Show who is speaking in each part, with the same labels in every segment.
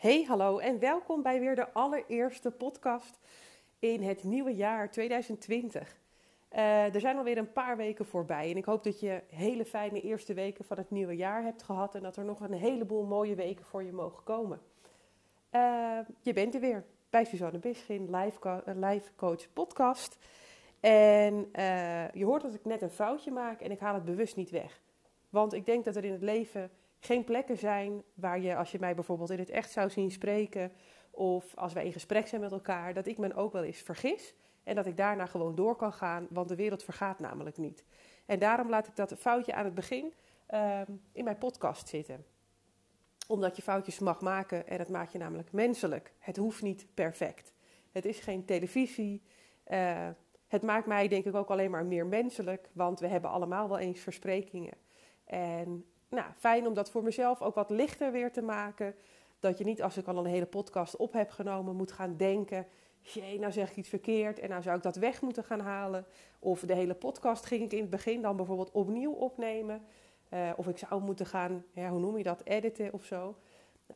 Speaker 1: Hey, hallo en welkom bij weer de allereerste podcast in het nieuwe jaar 2020. Uh, er zijn alweer een paar weken voorbij en ik hoop dat je hele fijne eerste weken van het nieuwe jaar hebt gehad en dat er nog een heleboel mooie weken voor je mogen komen. Uh, je bent er weer bij Suzanne Bischin, live, co live coach podcast. En je hoort dat ik net een foutje maak en ik haal het bewust niet weg. Want ik denk dat er in het leven geen plekken zijn waar je, als je mij bijvoorbeeld in het echt zou zien spreken, of als wij in gesprek zijn met elkaar, dat ik me ook wel eens vergis en dat ik daarna gewoon door kan gaan, want de wereld vergaat namelijk niet. En daarom laat ik dat foutje aan het begin uh, in mijn podcast zitten. Omdat je foutjes mag maken en dat maakt je namelijk menselijk. Het hoeft niet perfect. Het is geen televisie. Uh, het maakt mij denk ik ook alleen maar meer menselijk, want we hebben allemaal wel eens versprekingen. En nou, fijn om dat voor mezelf ook wat lichter weer te maken. Dat je niet als ik al een hele podcast op heb genomen moet gaan denken... jee, nou zeg ik iets verkeerd en nou zou ik dat weg moeten gaan halen. Of de hele podcast ging ik in het begin dan bijvoorbeeld opnieuw opnemen. Uh, of ik zou moeten gaan, ja, hoe noem je dat, editen of zo.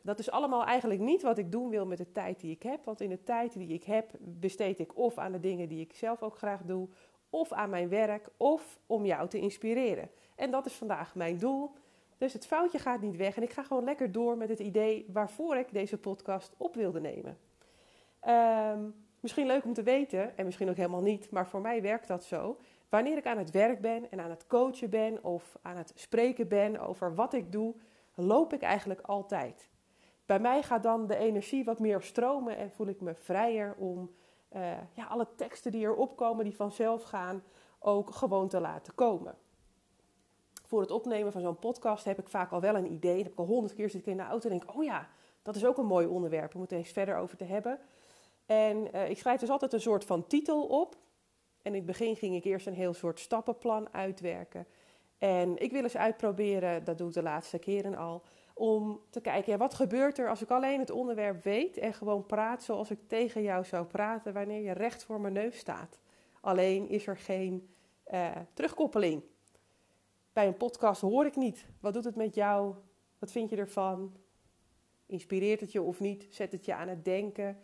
Speaker 1: Dat is allemaal eigenlijk niet wat ik doen wil met de tijd die ik heb. Want in de tijd die ik heb besteed ik of aan de dingen die ik zelf ook graag doe... of aan mijn werk, of om jou te inspireren. En dat is vandaag mijn doel... Dus het foutje gaat niet weg en ik ga gewoon lekker door met het idee waarvoor ik deze podcast op wilde nemen. Um, misschien leuk om te weten, en misschien ook helemaal niet, maar voor mij werkt dat zo. Wanneer ik aan het werk ben en aan het coachen ben of aan het spreken ben over wat ik doe, loop ik eigenlijk altijd. Bij mij gaat dan de energie wat meer stromen en voel ik me vrijer om uh, ja, alle teksten die erop komen, die vanzelf gaan, ook gewoon te laten komen voor het opnemen van zo'n podcast heb ik vaak al wel een idee. Dan heb ik al honderd keer zit in de auto en denk oh ja, dat is ook een mooi onderwerp. We moeten eens verder over te hebben. En uh, ik schrijf dus altijd een soort van titel op. En in het begin ging ik eerst een heel soort stappenplan uitwerken. En ik wil eens uitproberen, dat doe ik de laatste keren al, om te kijken, wat gebeurt er als ik alleen het onderwerp weet en gewoon praat zoals ik tegen jou zou praten wanneer je recht voor mijn neus staat. Alleen is er geen uh, terugkoppeling bij een podcast hoor ik niet. Wat doet het met jou? Wat vind je ervan? Inspireert het je of niet? Zet het je aan het denken?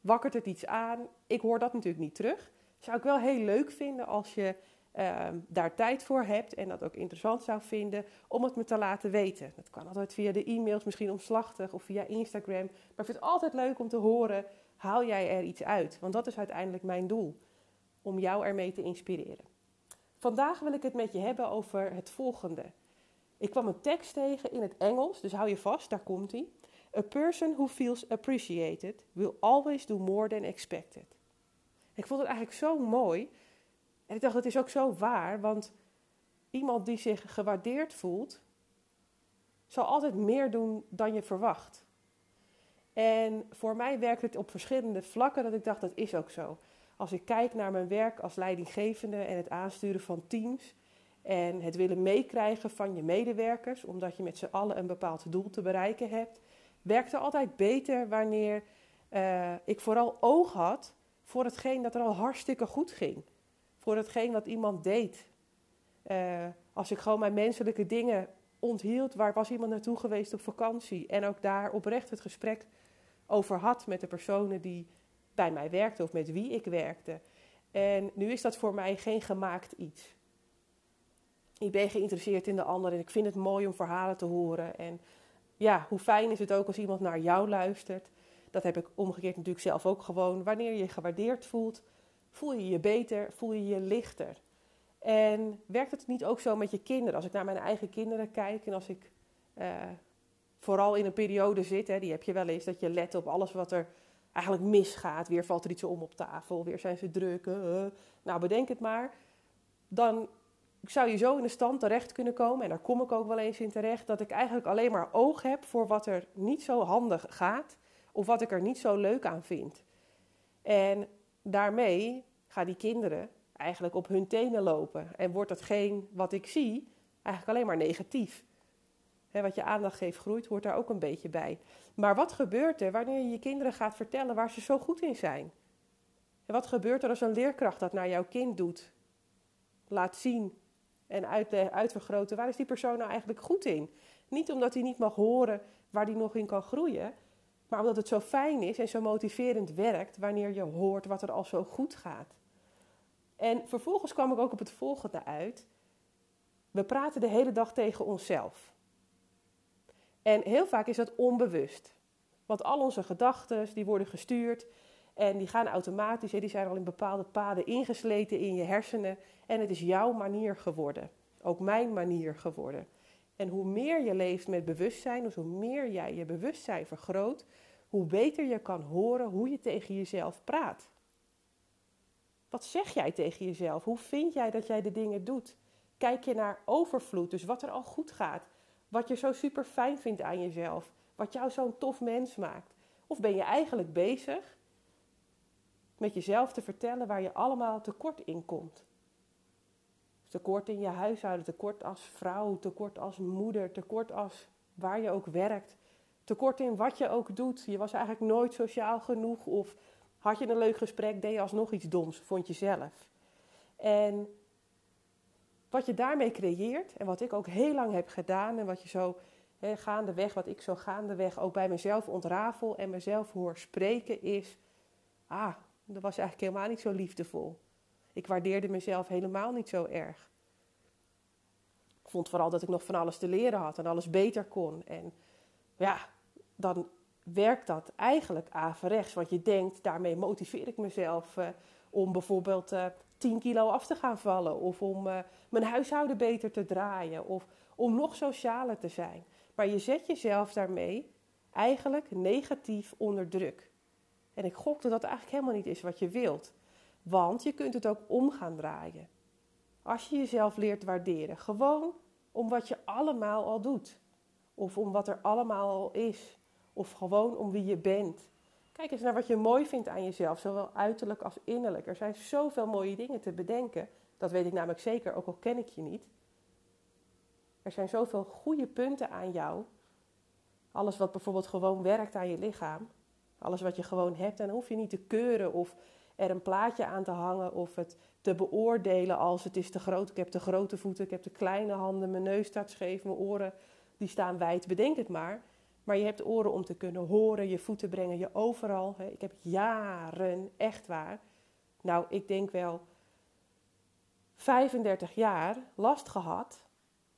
Speaker 1: Wakkert het iets aan? Ik hoor dat natuurlijk niet terug. Zou ik wel heel leuk vinden als je uh, daar tijd voor hebt en dat ook interessant zou vinden om het me te laten weten. Dat kan altijd via de e-mails, misschien omslachtig of via Instagram. Maar ik vind het altijd leuk om te horen, haal jij er iets uit? Want dat is uiteindelijk mijn doel, om jou ermee te inspireren. Vandaag wil ik het met je hebben over het volgende. Ik kwam een tekst tegen in het Engels, dus hou je vast, daar komt hij. A person who feels appreciated will always do more than expected. Ik vond het eigenlijk zo mooi. En ik dacht, het is ook zo waar, want iemand die zich gewaardeerd voelt, zal altijd meer doen dan je verwacht. En voor mij werkt het op verschillende vlakken dat ik dacht, dat is ook zo als ik kijk naar mijn werk als leidinggevende en het aansturen van teams en het willen meekrijgen van je medewerkers, omdat je met z'n allen een bepaald doel te bereiken hebt, werkte altijd beter wanneer uh, ik vooral oog had voor hetgeen dat er al hartstikke goed ging. Voor hetgeen wat iemand deed. Uh, als ik gewoon mijn menselijke dingen onthield, waar was iemand naartoe geweest op vakantie? En ook daar oprecht het gesprek over had met de personen die bij mij werkte of met wie ik werkte. En nu is dat voor mij geen gemaakt iets. Ik ben geïnteresseerd in de ander en ik vind het mooi om verhalen te horen. En ja, hoe fijn is het ook als iemand naar jou luistert. Dat heb ik omgekeerd natuurlijk zelf ook gewoon. Wanneer je gewaardeerd voelt, voel je je beter, voel je je lichter. En werkt het niet ook zo met je kinderen? Als ik naar mijn eigen kinderen kijk en als ik uh, vooral in een periode zit, hè, die heb je wel eens, dat je let op alles wat er eigenlijk misgaat. Weer valt er iets om op tafel, weer zijn ze druk. Uh, nou, bedenk het maar. Dan zou je zo in de stand terecht kunnen komen, en daar kom ik ook wel eens in terecht, dat ik eigenlijk alleen maar oog heb voor wat er niet zo handig gaat of wat ik er niet zo leuk aan vind. En daarmee gaan die kinderen eigenlijk op hun tenen lopen en wordt hetgeen wat ik zie eigenlijk alleen maar negatief wat je aandacht geeft groeit, hoort daar ook een beetje bij. Maar wat gebeurt er wanneer je je kinderen gaat vertellen waar ze zo goed in zijn? En wat gebeurt er als een leerkracht dat naar jouw kind doet? Laat zien en uitvergroten, waar is die persoon nou eigenlijk goed in? Niet omdat hij niet mag horen waar hij nog in kan groeien, maar omdat het zo fijn is en zo motiverend werkt wanneer je hoort wat er al zo goed gaat. En vervolgens kwam ik ook op het volgende uit. We praten de hele dag tegen onszelf. En heel vaak is dat onbewust. Want al onze gedachten die worden gestuurd en die gaan automatisch. Die zijn al in bepaalde paden ingesleten in je hersenen. En het is jouw manier geworden. Ook mijn manier geworden. En hoe meer je leeft met bewustzijn, dus hoe meer jij je bewustzijn vergroot, hoe beter je kan horen hoe je tegen jezelf praat. Wat zeg jij tegen jezelf? Hoe vind jij dat jij de dingen doet? Kijk je naar overvloed, dus wat er al goed gaat, wat je zo super fijn vindt aan jezelf, wat jou zo'n tof mens maakt? Of ben je eigenlijk bezig met jezelf te vertellen waar je allemaal tekort in komt? Tekort in je huishouden, tekort als vrouw, tekort als moeder, tekort als waar je ook werkt, tekort in wat je ook doet. Je was eigenlijk nooit sociaal genoeg of had je een leuk gesprek, deed je alsnog iets doms, vond je zelf. En wat je daarmee creëert en wat ik ook heel lang heb gedaan en wat je zo he, gaandeweg, wat ik zo gaandeweg ook bij mezelf ontrafel en mezelf hoor spreken is, ah, dat was eigenlijk helemaal niet zo liefdevol. Ik waardeerde mezelf helemaal niet zo erg. Ik vond vooral dat ik nog van alles te leren had en alles beter kon. En ja, dan werkt dat eigenlijk averechts. Want je denkt, daarmee motiveer ik mezelf uh, om bijvoorbeeld eh, 10 kilo af te gaan vallen. Of om uh, mijn huishouden beter te draaien. Of om nog socialer te zijn. Maar je zet jezelf daarmee eigenlijk negatief onder druk. En ik gok dat dat eigenlijk helemaal niet is wat je wilt. Want je kunt het ook om gaan draaien. Als je jezelf leert waarderen. Gewoon om wat je allemaal al doet. Of om wat er allemaal al is. Of gewoon om wie je bent. Kijk eens naar wat je mooi vindt aan jezelf, zowel uiterlijk als innerlijk. Er zijn zoveel mooie dingen te bedenken. Dat weet ik namelijk zeker, ook al ken ik je niet. Er zijn zoveel goede punten aan jou. Alles wat bijvoorbeeld gewoon werkt aan je lichaam. Alles wat je gewoon hebt. En dan hoef je niet te keuren of er een plaatje aan te hangen of het te beoordelen als het is te groot. Ik heb te grote voeten, ik heb te kleine handen, mijn neus staat scheef, mijn oren die staan wijd. Bedenk het maar. Maar je hebt oren om te kunnen horen, je voeten brengen je overal. Ik heb jaren, echt waar, nou ik denk wel 35 jaar last gehad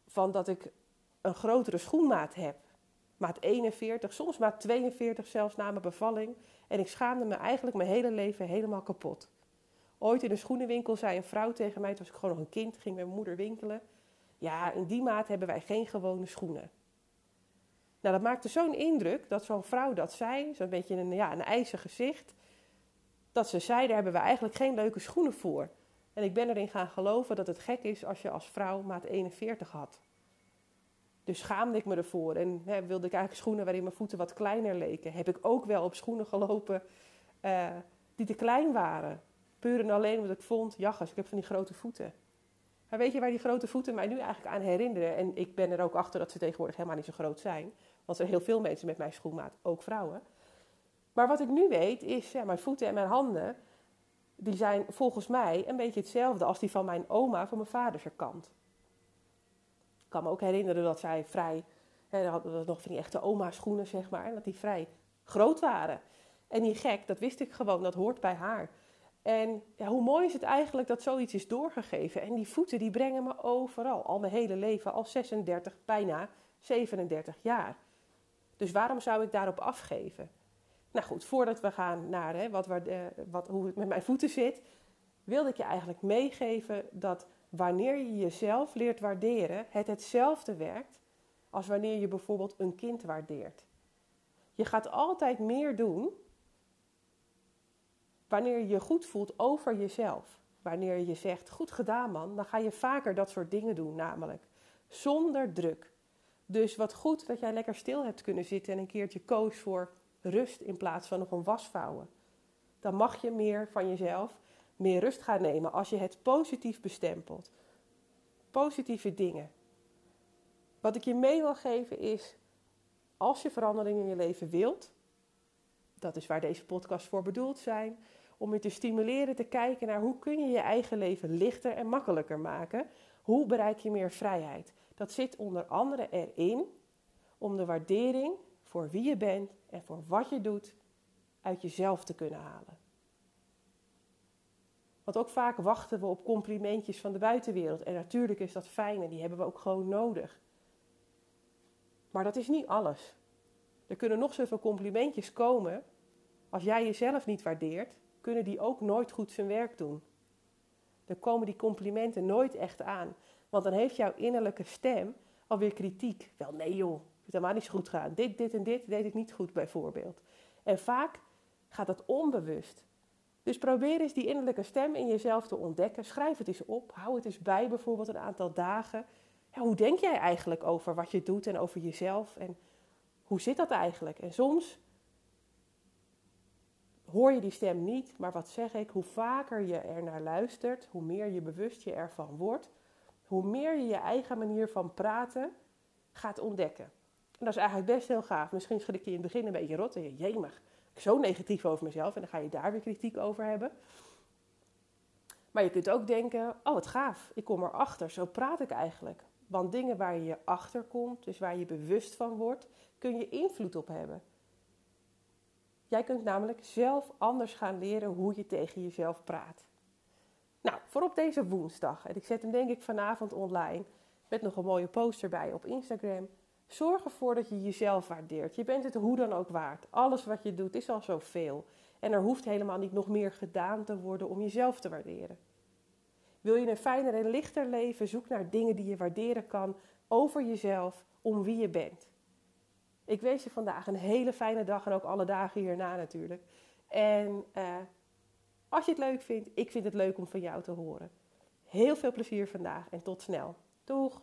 Speaker 1: van dat ik een grotere schoenmaat heb. Maat 41, soms maat 42 zelfs na mijn bevalling. En ik schaamde me eigenlijk mijn hele leven helemaal kapot. Ooit in een schoenenwinkel zei een vrouw tegen mij, toen was ik gewoon nog een kind, ging met mijn moeder winkelen. Ja, in die maat hebben wij geen gewone schoenen. Nou, dat maakte zo'n indruk dat zo'n vrouw dat zei, zo'n beetje een, ja, een ijzer gezicht. Dat ze zei, daar hebben we eigenlijk geen leuke schoenen voor. En ik ben erin gaan geloven dat het gek is als je als vrouw maat 41 had. Dus schaamde ik me ervoor en hè, wilde ik eigenlijk schoenen waarin mijn voeten wat kleiner leken. Heb ik ook wel op schoenen gelopen uh, die te klein waren. Puur en alleen omdat ik vond, jachers, ik heb van die grote voeten. Maar weet je waar die grote voeten mij nu eigenlijk aan herinneren? En ik ben er ook achter dat ze tegenwoordig helemaal niet zo groot zijn. Want er zijn heel veel mensen met mijn schoenmaat, ook vrouwen. Maar wat ik nu weet is, mijn voeten en mijn handen, die zijn volgens mij een beetje hetzelfde als die van mijn oma van mijn vaders kant. Ik kan me ook herinneren dat zij vrij, hè, hadden we nog van die echte oma schoenen zeg maar, en dat die vrij groot waren. En niet gek, dat wist ik gewoon, dat hoort bij haar. En ja, hoe mooi is het eigenlijk dat zoiets is doorgegeven. En die voeten die brengen me overal, al mijn hele leven, al 36, bijna 37 jaar. Dus waarom zou ik daarop afgeven? Nou goed, voordat we gaan naar hè, wat, wat, hoe het met mijn voeten zit, wilde ik je eigenlijk meegeven dat wanneer je jezelf leert waarderen, het hetzelfde werkt als wanneer je bijvoorbeeld een kind waardeert. Je gaat altijd meer doen wanneer je goed voelt over jezelf. Wanneer je zegt, goed gedaan man, dan ga je vaker dat soort dingen doen namelijk. Zonder druk. Dus wat goed dat jij lekker stil hebt kunnen zitten en een keertje koos voor rust in plaats van nog een was vouwen. Dan mag je meer van jezelf, meer rust gaan nemen als je het positief bestempelt. Positieve dingen. Wat ik je mee wil geven is, als je verandering in je leven wilt, dat is waar deze podcast voor bedoeld zijn, om je te stimuleren te kijken naar hoe kun je je eigen leven lichter en makkelijker maken. Hoe bereik je meer vrijheid? Dat zit onder andere erin om de waardering voor wie je bent en voor wat je doet uit jezelf te kunnen halen. Want ook vaak wachten we op complimentjes van de buitenwereld. En natuurlijk is dat fijn en die hebben we ook gewoon nodig. Maar dat is niet alles. Er kunnen nog zoveel complimentjes komen. Als jij jezelf niet waardeert, kunnen die ook nooit goed zijn werk doen. Dan komen die complimenten nooit echt aan. Want dan heeft jouw innerlijke stem alweer kritiek. Wel, nee joh, het helemaal niet goed gaan. Dit, dit en dit deed ik niet goed bijvoorbeeld. En vaak gaat dat onbewust. Dus probeer eens die innerlijke stem in jezelf te ontdekken. Schrijf het eens op. Hou het eens bij, bijvoorbeeld een aantal dagen. Ja, hoe denk jij eigenlijk over wat je doet en over jezelf? En hoe zit dat eigenlijk? En soms hoor je die stem niet, maar wat zeg ik? Hoe vaker je er naar luistert, hoe meer je bewust je ervan wordt, hoe meer je je eigen manier van praten gaat ontdekken. En dat is eigenlijk best heel gaaf. Misschien schrik je in het begin een beetje rot en je, jemig, zo negatief over mezelf en dan ga je daar weer kritiek over hebben. Maar je kunt ook denken, oh wat gaaf, ik kom erachter, zo praat ik eigenlijk. Want dingen waar je achter komt, dus waar je bewust van wordt, kun je invloed op hebben. Jij kunt namelijk zelf anders gaan leren hoe je tegen jezelf praat. Nou, voor op deze woensdag, en ik zet hem denk ik vanavond online, met nog een mooie poster bij op Instagram. Zorg ervoor dat je jezelf waardeert. Je bent het hoe dan ook waard. Alles wat je doet is al zoveel. En er hoeft helemaal niet nog meer gedaan te worden om jezelf te waarderen. Wil je een fijner en lichter leven? Zoek naar dingen die je waarderen kan over jezelf, om wie je bent. Ik wens je vandaag een hele fijne dag en ook alle dagen hierna natuurlijk. En uh, als je het leuk vindt, ik vind het leuk om van jou te horen. Heel veel plezier vandaag en tot snel. Doeg!